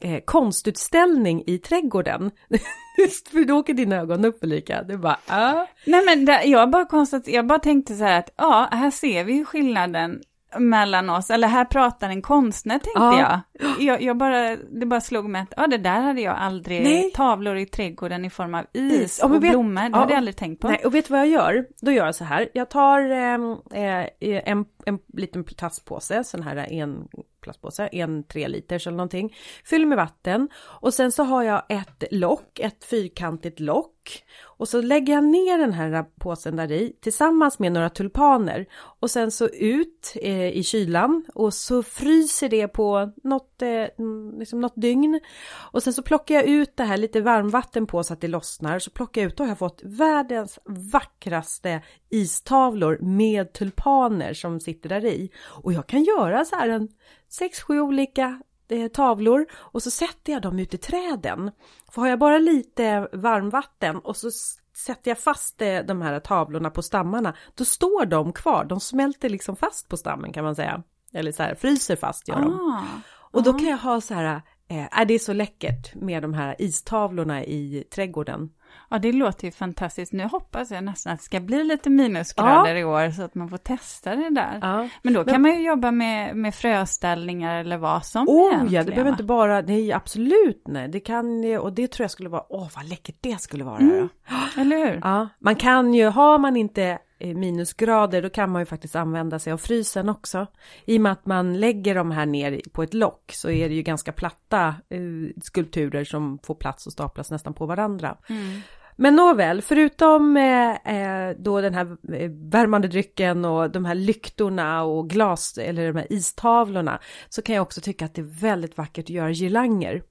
eh, konstutställning i trädgården. för då åker dina ögon upp Ulrika. Det bara, ah. Nej men det, jag, bara konstat, jag bara tänkte så här att ja, här ser vi ju skillnaden mellan oss, eller här pratar en konstnär tänkte Ja. jag. jag. Jag bara, det bara slog mig att ja, det där hade jag aldrig, Nej. tavlor i trädgården i form av is, Is. Men och vet- blommor, det ja, hade jag aldrig tänkt på. Nej, och vet du vad jag gör? Då gör jag så här. Jag tar ehm, eh, en, en liten plastpåse, sån här en plastpåse, en tre liters eller någonting. Fyller med vatten och sen så har jag ett lock, ett fyrkantigt lock. Och så lägger jag ner den här påsen där i tillsammans med några tulpaner. Och sen så ut eh, i kylan och så fryser det på något, eh, liksom något dygn. Och sen så plockar jag ut det här lite varmvatten på så att det lossnar. Så plockar jag ut och har fått världens vackraste istavlor med tulpaner som sitter där i. Och jag kan göra så här en sex, sju olika tavlor och så sätter jag dem ute i träden. För har jag bara lite varmvatten och så sätter jag fast eh, de här tavlorna på stammarna, då står de kvar. De smälter liksom fast på stammen kan man säga. Eller så här, fryser fast gör de. Ah, och då kan jag ha så här, eh, det är så läckert med de här istavlorna i trädgården. Ja, det låter ju fantastiskt. Nu hoppas jag nästan att det ska bli lite minusgrader ja. i år så att man får testa det där. Ja. Men då kan Men... man ju jobba med, med fröställningar eller vad som Oh egentligen. ja, det behöver inte bara, nej absolut nej, det kan och det tror jag skulle vara, åh vad läckert det skulle vara. Mm. Eller hur? Ja, man kan ju, har man inte minusgrader då kan man ju faktiskt använda sig av frysen också. I och med att man lägger de här ner på ett lock så är det ju ganska platta eh, skulpturer som får plats och staplas nästan på varandra. Mm. Men nåväl, förutom eh, eh, då den här eh, värmande drycken och de här lyktorna och glas eller de här istavlorna så kan jag också tycka att det är väldigt vackert att göra girlanger.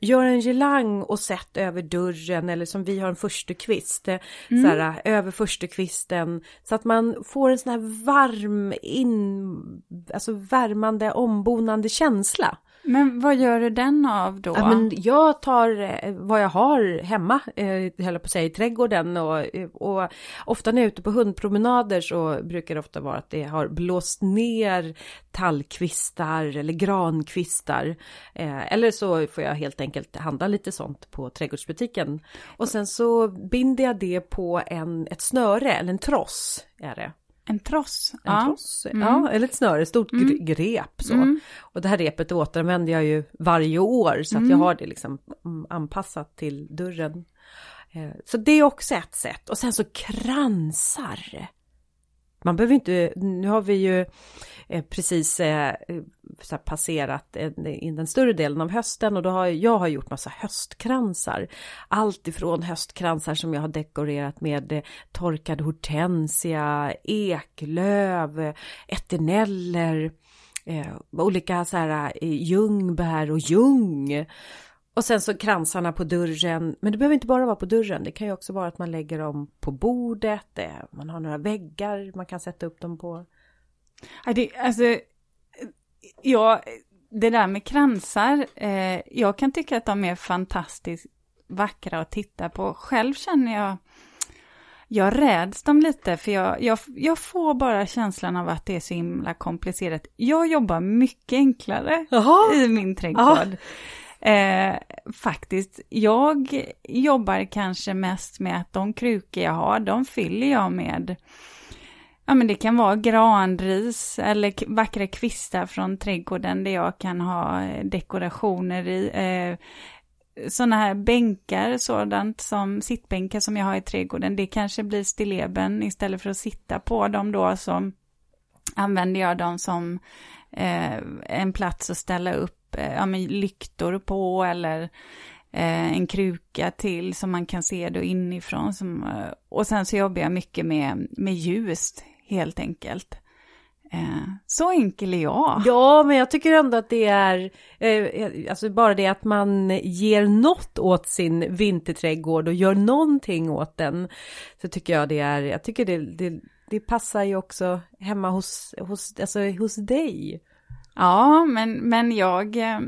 Gör en girlang och sätt över dörren eller som vi har en förstukvist, eh, mm. så här, över förstukvisten så att man får en sån här varm in, alltså värmande ombonande känsla. Men vad gör du den av då? Ja, men jag tar eh, vad jag har hemma, eh, höll på att säga, i trädgården och, eh, och ofta när jag är ute på hundpromenader så brukar det ofta vara att det har blåst ner tallkvistar eller grankvistar. Eh, eller så får jag helt enkelt handla lite sånt på trädgårdsbutiken. Och sen så binder jag det på en, ett snöre eller en tross är det. En tross? En ja. tross, mm. ja, eller ett snöre, stort mm. grep så. Mm. Och det här repet återanvänder jag ju varje år så att jag mm. har det liksom anpassat till dörren. Eh, så det är också ett sätt. Och sen så kransar. Man behöver inte, nu har vi ju eh, precis eh, passerat in den större delen av hösten och då har jag har gjort massa höstkransar. Allt ifrån höstkransar som jag har dekorerat med eh, torkad hortensia, eklöv, eterneller, olika så här ljungbär och ljung. Och sen så kransarna på dörren, men det behöver inte bara vara på dörren, det kan ju också vara att man lägger dem på bordet, man har några väggar man kan sätta upp dem på. Ja, det, alltså, ja, det där med kransar, eh, jag kan tycka att de är fantastiskt vackra att titta på. Själv känner jag, jag räds dem lite för jag, jag, jag får bara känslan av att det är så himla komplicerat. Jag jobbar mycket enklare Aha. i min trädgård. Aha. Eh, faktiskt, jag jobbar kanske mest med att de krukor jag har, de fyller jag med Ja men det kan vara granris eller vackra kvistar från trädgården där jag kan ha dekorationer i. Eh, sådana här bänkar, sådant som sittbänkar som jag har i trädgården, det kanske blir stilleben istället för att sitta på dem då så använder jag dem som eh, en plats att ställa upp Eh, ja, men lyktor på eller eh, en kruka till som man kan se då inifrån. Som, eh, och sen så jobbar jag mycket med, med ljus helt enkelt. Eh, så enkel är jag. Ja, men jag tycker ändå att det är, eh, alltså bara det att man ger något åt sin vinterträdgård och gör någonting åt den. Så tycker jag det är, jag tycker det, det, det passar ju också hemma hos, hos, alltså hos dig. Ja, men, men jag, eh,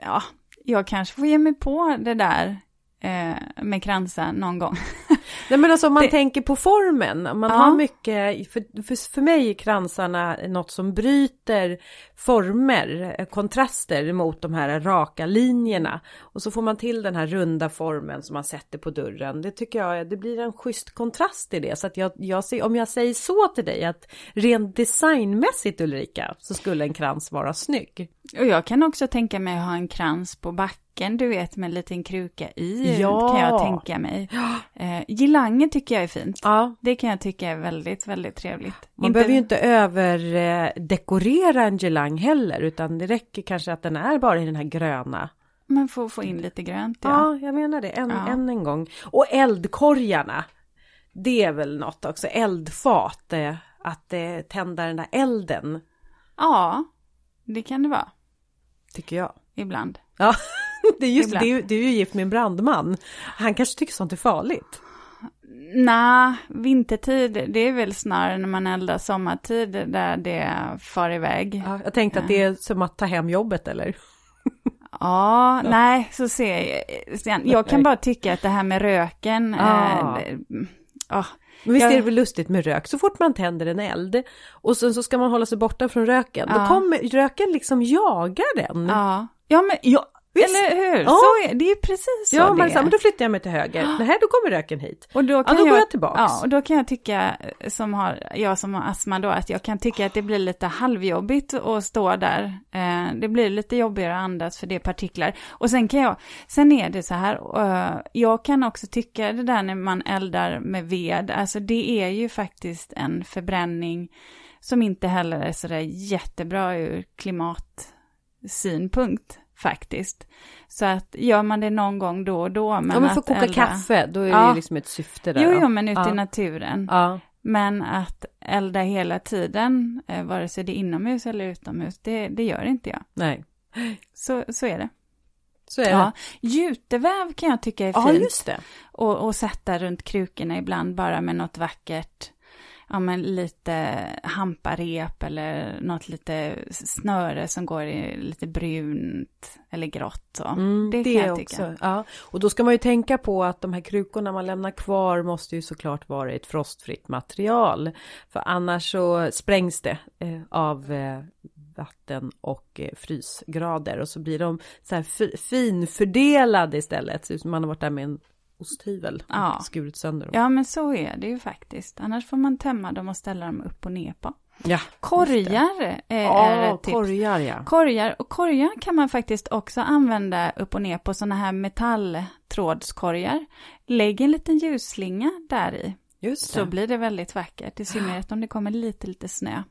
ja, jag kanske får ge mig på det där eh, med kransar någon gång. Nej men alltså om man det... tänker på formen, man ja. har mycket, för, för, för mig är kransarna något som bryter former, eh, kontraster mot de här raka linjerna. Och så får man till den här runda formen som man sätter på dörren. Det tycker jag, det blir en schysst kontrast i det. Så att jag, jag ser, om jag säger så till dig att rent designmässigt Ulrika så skulle en krans vara snygg. Och jag kan också tänka mig att ha en krans på backen, du vet med en liten kruka i, ja. kan jag tänka mig. Eh, girlanger tycker jag är fint. Ja. Det kan jag tycka är väldigt, väldigt trevligt. Man inte... behöver ju inte överdekorera en girlang heller, utan det räcker kanske att den är bara i den här gröna Men få få in lite grönt ja. Ja, jag menar det. Än, Ja. än en gång. Och eldkorgarna. Det är väl något också. Eldfat. Eh, att eh, tända den där elden. Ja, det kan det vara. Tycker jag. Ibland. Ja, det är just ju- Du är ju gift med en brandman. Han kanske tycker sånt är farligt. Nej, vintertid, det är väl snarare när man eldar sommartid där det far iväg. Ja, jag tänkte att det är som att ta hem jobbet eller? Ja, nej, så ser jag. Jag kan bara tycka att det här med röken, Ja. eh, ja, Men visst Jag- är det väl lustigt med rök? Så fort man tänder en eld och sen så ska man hålla sig borta från röken. Då Ja. kommer röken liksom jaga den. ja, ja men, ja, Visst. eller hur? Ja. Så är det är precis så Ja, man är. säger, men då flyttar jag mig till höger. Nej, då kommer röken hit. Och då Ja, kan då jag, går jag tillbaks. Ja, och då kan jag tycka, eh, som har, jag som har astma då, att jag kan tycka att det blir lite halvjobbigt att stå där. Eh, det blir lite jobbigare att andas för det är partiklar. Och sen kan jag, sen är det så här, eh, jag kan också tycka det där när man eldar med ved, alltså det är ju faktiskt en förbränning som inte heller är sådär jättebra ur klimatsynpunkt faktiskt. Så att gör man det någon gång då och då, men ja, men för att koka elda- kaffe, då är det Ja. ju liksom ett syfte där. Jo, jo, men ute ja. i naturen. Ja. Men att elda hela tiden, eh, vare sig det är inomhus eller utomhus, det, det gör inte jag. Nej, Så, så är det. så är Ja. det. Juteväv kan jag tycka är Ja, fint. just det. Och, och sätta runt krukorna ibland bara med något vackert. Ja, men lite hamparep eller något lite snöre som går i lite brunt eller grått. Så. Mm, det det kan jag tycka. också. Ja. Och då ska man ju tänka på att de här krukorna man lämnar kvar måste ju såklart vara i ett frostfritt material. För annars så sprängs det eh, av eh, vatten och eh, frysgrader och så blir de så här fi- finfördelade istället. Så man har varit där med en osthyvel Ja. skurit sönder dem. Ja, men så är det ju faktiskt. Annars får man tömma dem och ställa dem upp och ner på. Ja, Korgar är, är Ja, ett tips. korgar ja. Korgar, och korgar kan man faktiskt också använda upp och ner på sådana här metalltrådskorgar. Lägg en liten ljusslinga där i, Just så det. blir det väldigt vackert. I synnerhet om det kommer lite, lite snö.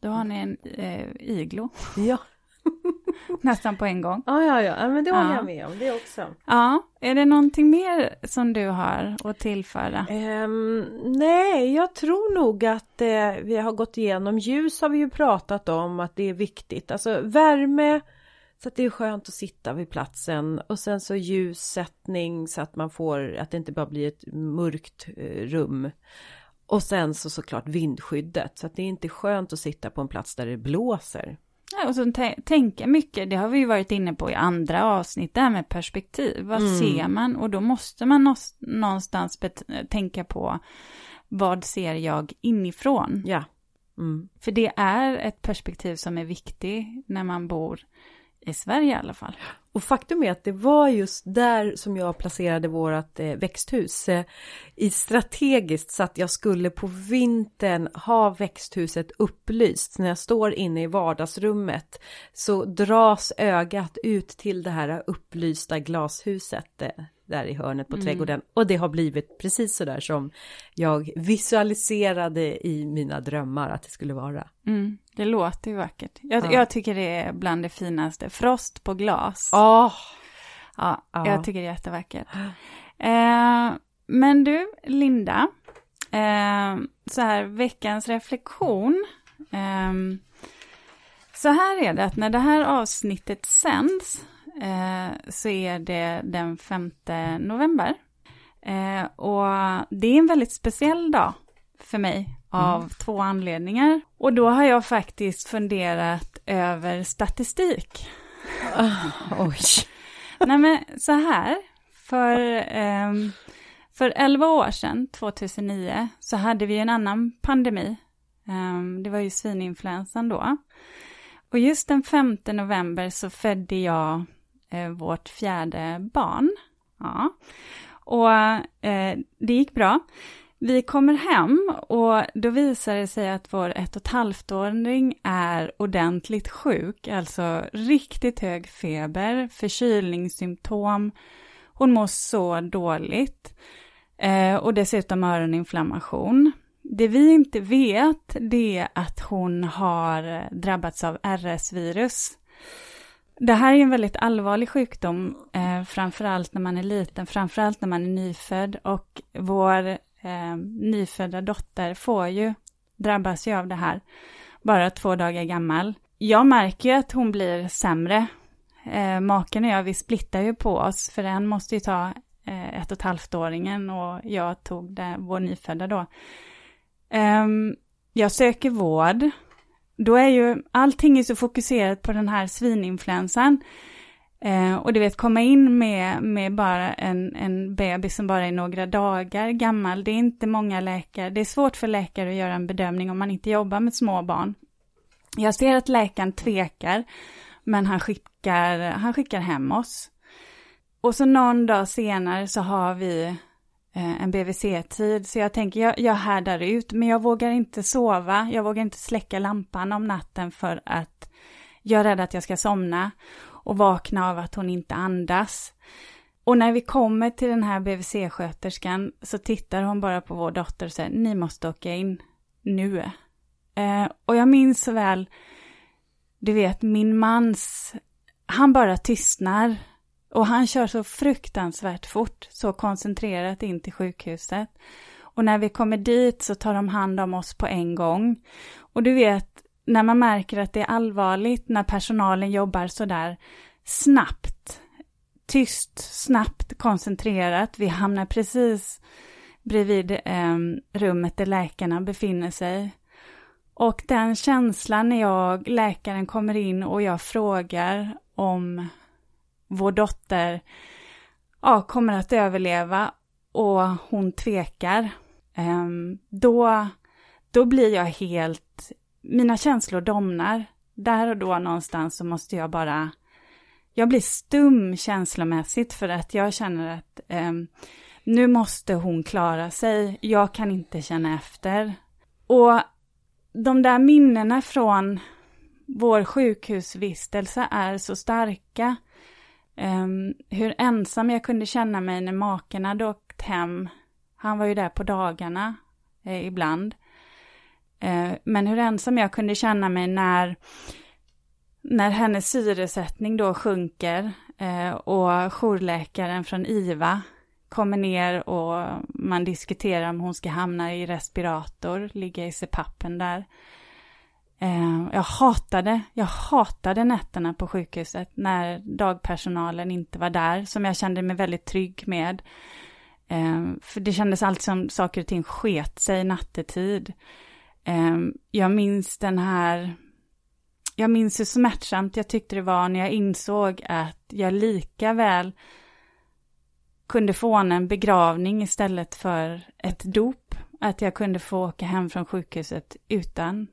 Då har ni en eh, iglo Ja. nästan på en gång. Ja, ja, ja, men det håller Ja. jag med om, det också. Ja, är det någonting mer som du har att tillföra? Ehm, nej, jag tror nog att eh, vi har gått igenom ljus har vi ju pratat om att det är viktigt. Alltså värme så att det är skönt att sitta vid platsen och sen så ljussättning så att man får att det inte bara blir ett mörkt eh, rum. Och sen så såklart vindskyddet så att det är inte skönt att sitta på en plats där det blåser. Ja, och så tä- tänka mycket, det har vi ju varit inne på i andra avsnitt, det här med perspektiv. Vad Mm. ser man? Och då måste man någonstans tänka på vad ser jag inifrån? Ja. Mm. För det är ett perspektiv som är viktigt när man bor i Sverige i alla fall. Och faktum är att det var just där som jag placerade vårat eh, växthus. Eh, I strategiskt så att jag skulle på vintern ha växthuset upplyst. Så när jag står inne i vardagsrummet så dras ögat ut till det här upplysta glashuset eh, där i hörnet på trädgården. Och det har blivit precis så där som jag visualiserade i mina drömmar att det skulle vara. Mm, det låter ju vackert. Jag, Ja. jag tycker det är bland det finaste. Frost på glas. Åh! Ja, Ja. jag tycker det är jättevackert. Eh, men du, Linda, eh, så här veckans reflektion. Eh, så här är det att när det här avsnittet sänds eh, så är det den 5 november. Eh, och det är en väldigt speciell dag för mig av två anledningar. Och då har jag faktiskt funderat över statistik. Oj! Nej men så här, för, ehm, för 11 år sedan, 2009, så hade vi en annan pandemi. Ehm, det var ju svininfluensan då. Och just den 5 november så födde jag eh, Eh, vårt fjärde barn. Ja. Och eh, det gick bra. Vi kommer hem och då visar det sig att vår ett och ett halvt-åring är ordentligt sjuk, alltså riktigt hög feber, förkylningssymptom. Hon mår så dåligt eh, och dessutom öroninflammation. Det vi inte vet det är att hon har drabbats av RS-virus. Det här är en väldigt allvarlig sjukdom, eh, framförallt när man är liten, framförallt när man är nyfödd. Och vår eh, nyfödda dotter får ju, drabbas ju av det här, bara två dagar gammal. Jag märker ju att hon blir sämre. Eh, maken och jag, vi splittar ju på oss, för en måste ju ta eh, ett och ett halvt-åringen och jag tog det, vår nyfödda då. Eh, jag söker vård. Då är ju allting är så fokuserat på den här svininfluensan. Eh, och du vet, komma in med, med bara en, en bebis som bara är några dagar gammal, det är inte många läkare, det är svårt för läkare att göra en bedömning om man inte jobbar med små barn. Jag ser att läkaren tvekar, men han skickar, han skickar hem oss. Och så någon dag senare så har vi Eh, en BVC-tid. Så jag tänker, jag, jag härdar ut, men jag vågar inte sova. Jag vågar inte släcka lampan om natten för att jag är rädd att jag ska somna och vakna av att hon inte andas. Och när vi kommer till den här BVC-sköterskan så tittar hon bara på vår dotter och säger, ni måste åka in nu. Eh, och jag minns så väl, du vet, min mans, han bara tystnar och han kör så fruktansvärt fort, så koncentrerat in till sjukhuset. Och när vi kommer dit så tar de hand om oss på en gång. Och du vet, när man märker att det är allvarligt, när personalen jobbar sådär snabbt, tyst, snabbt, koncentrerat. Vi hamnar precis bredvid eh, rummet där läkarna befinner sig. Och den känslan när jag, läkaren kommer in och jag frågar om vår dotter ja, kommer att överleva och hon tvekar, ehm, då, då blir jag helt, mina känslor domnar. Där och då någonstans så måste jag bara, jag blir stum känslomässigt för att jag känner att ehm, nu måste hon klara sig, jag kan inte känna efter. Och de där minnena från vår sjukhusvistelse är så starka. Um, hur ensam jag kunde känna mig när maken hade åkt hem. Han var ju där på dagarna eh, ibland. Uh, men hur ensam jag kunde känna mig när, när hennes syresättning då sjunker uh, och jourläkaren från IVA kommer ner och man diskuterar om hon ska hamna i respirator, ligga i CPAPen där. Eh, jag hatade, jag hatade nätterna på sjukhuset när dagpersonalen inte var där, som jag kände mig väldigt trygg med. Eh, för det kändes alltid som saker och ting sket sig nattetid. Eh, jag minns den här, jag minns hur smärtsamt jag tyckte det var när jag insåg att jag lika väl kunde få en begravning istället för ett dop. Att jag kunde få åka hem från sjukhuset utan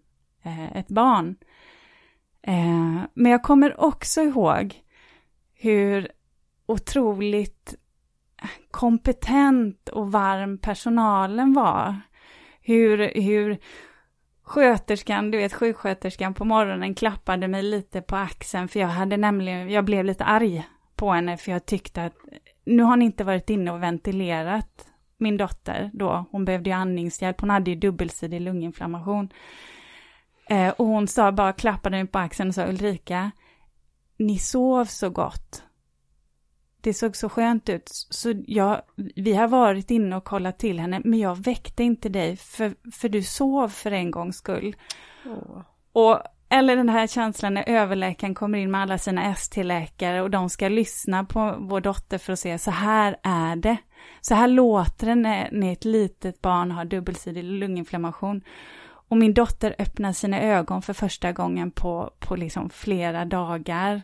Eh, ett barn. Eh, men jag kommer också ihåg hur otroligt kompetent och varm personalen var. Hur, hur sköterskan, du vet sjuksköterskan på morgonen klappade mig lite på axeln för jag hade nämligen, jag blev lite arg på henne för jag tyckte att nu har ni inte varit inne och ventilerat min dotter då, hon behövde ju andningshjälp, hon hade ju dubbelsidig lunginflammation. Eh, och hon sa bara, klappade mig på axeln och sa Ulrika, ni sov så gott. Det såg så skönt ut. Så jag, vi har varit inne och kollat till henne, men jag väckte inte dig för, för du sov för en gångs skull. Oh. Och, eller den här känslan när överläkaren kommer in med alla sina ST-läkare och de ska lyssna på vår dotter för att se, så här är det. Så här låter det när, när ett litet barn har dubbelsidig lunginflammation. Och min dotter öppnar sina ögon för första gången på, på liksom flera dagar.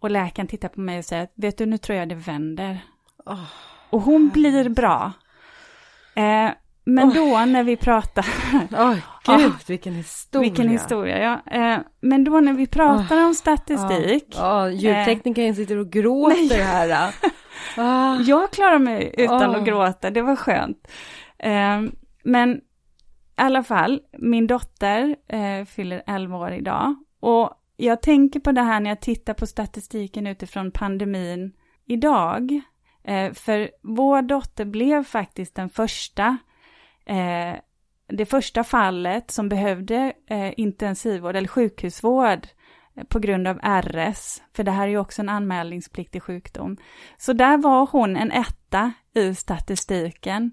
Och läkaren tittar på mig och säger, vet du, nu tror jag det vänder. Oh, och hon blir bra. Eh, men oh. då när vi pratar... Oj, oh, gud, vilken historia. Vilken historia, ja. Eh, men då när vi pratar om statistik... Ja, ljudteknikern eh, sitter och gråter nej. här. Ah. Jag klarar mig utan att gråta, det var skönt. Eh, men i alla fall, min dotter eh, fyller 11 år idag. Och jag tänker på det här när jag tittar på statistiken utifrån pandemin idag. Eh, för vår dotter blev faktiskt den första, eh, det första fallet som behövde eh, intensivvård eller sjukhusvård eh, på grund av RS, för det här är ju också en anmälningspliktig sjukdom. Så där var hon en etta i statistiken.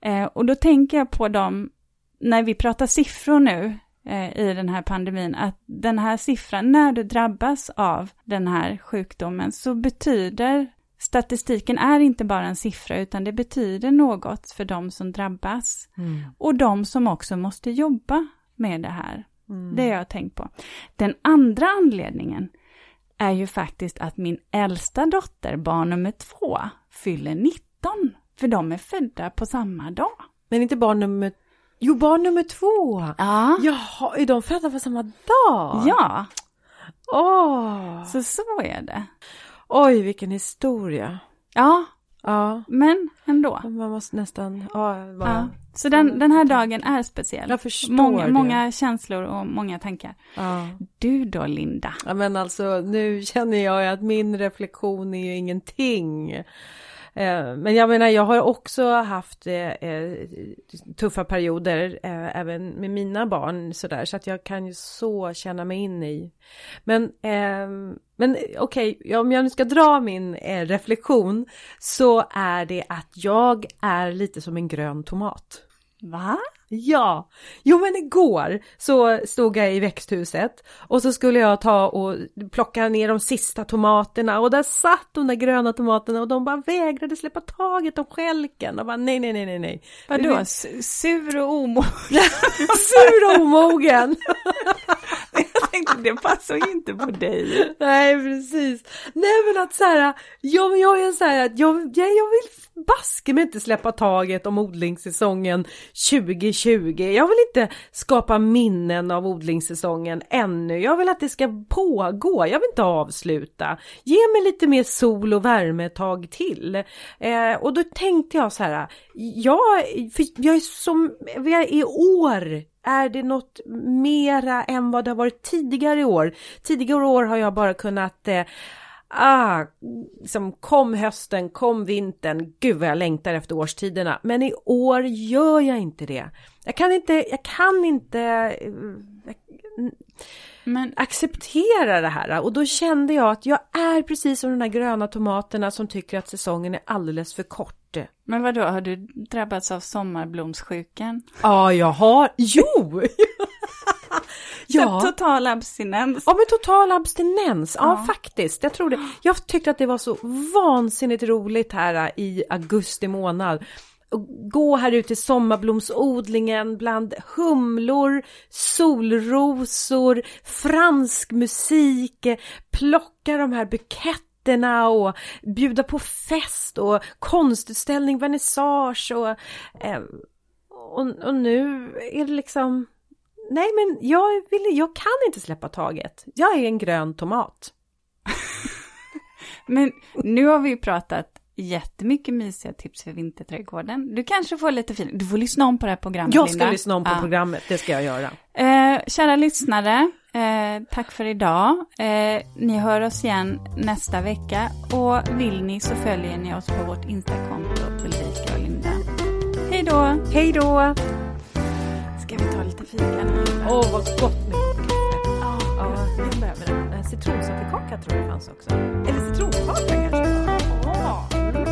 Eh, och då tänker jag på de när vi pratar siffror nu eh, i den här pandemin, att den här siffran, när du drabbas av den här sjukdomen, så betyder statistiken är inte bara en siffra, utan det betyder något för de som drabbas. Mm. Och de som också måste jobba med det här. Mm. Det har jag tänkt på. Den andra anledningen är ju faktiskt att min äldsta dotter, barn nummer två, fyller 19. För de är födda på samma dag. Men inte barn nummer Jo, barn nummer två! Ja. Jaha, är de födda på samma dag? Ja. Åh! Oh. Så så är det. Oj, vilken historia. Ja. Ja. Men ändå. Man måste nästan, ja, bara... ja. Så den, den här dagen är speciell. Jag förstår många, det. många känslor och många tankar. Ja. Du då, Linda? Ja, men alltså nu känner jag att min reflektion är ju ingenting. Eh, men jag menar, jag har också haft eh, eh, tuffa perioder även med mina barn sådär, så att jag kan ju så känna mig in i. Men, men okej, okay, om jag nu ska dra min reflektion så är det att jag är lite som en grön tomat. Va? Ja! Jo men igår så stod jag i växthuset och så skulle jag ta och plocka ner de sista tomaterna och där satt de där gröna tomaterna och de bara vägrade släppa taget om skälken och bara nej nej nej nej nej. Vadå? Sur och omogen? Sur och omogen! jag tänkte det passar ju inte på dig. Nej precis. Nej men att så här, ja men jag är så här att jag, jag, jag vill baske mig inte släppa taget om odlingssäsongen 2020. Jag vill inte skapa minnen av odlingssäsongen ännu. Jag vill att det ska pågå. Jag vill inte avsluta. Ge mig lite mer sol och värme ett tag till. Eh, och då tänkte jag så här, jag, för jag är som, i år är det något mera än vad det har varit tidigare år? Tidigare år har jag bara kunnat eh, Ah, som kom hösten, kom vintern, gud vad jag längtar efter årstiderna. Men i år gör jag inte det. Jag kan inte, jag kan inte eh, Jag, men... acceptera det här. Och då kände jag att jag är precis som de där gröna tomaterna som tycker att säsongen är alldeles för kort. Men vad då har du drabbats av sommarblomssjukan? Ja, jag har, jo! ja. Total abstinens. Ja, men total abstinens. Ja, ja, faktiskt. Jag tror det. Jag tyckte att det var så vansinnigt roligt här i augusti månad gå här ute i sommarblomsodlingen bland humlor, solrosor, fransk musik, plocka de här buketterna och bjuda på fest och konstutställning, vernissage och, eh, och, och nu är det liksom Nej men jag, vill, jag kan inte släppa taget. Jag är en grön tomat. men nu har vi ju pratat jättemycket mysiga tips för vinterträdgården. Du kanske får lite feeling. Du får lyssna om på det här programmet, Jag ska Linda. lyssna om på ja. programmet, det ska jag göra. Eh, kära lyssnare, eh, tack för idag. Eh, ni hör oss igen nästa vecka och vill ni så följer ni oss på vårt Instakonto Ulrika och Linda. Hej då! Hej då! Ska vi ta lite fika nu? Åh, oh, vad gott med. Ja, jag behöver det. Citronsockerkaka tror jag fanns också. Eller citron 何？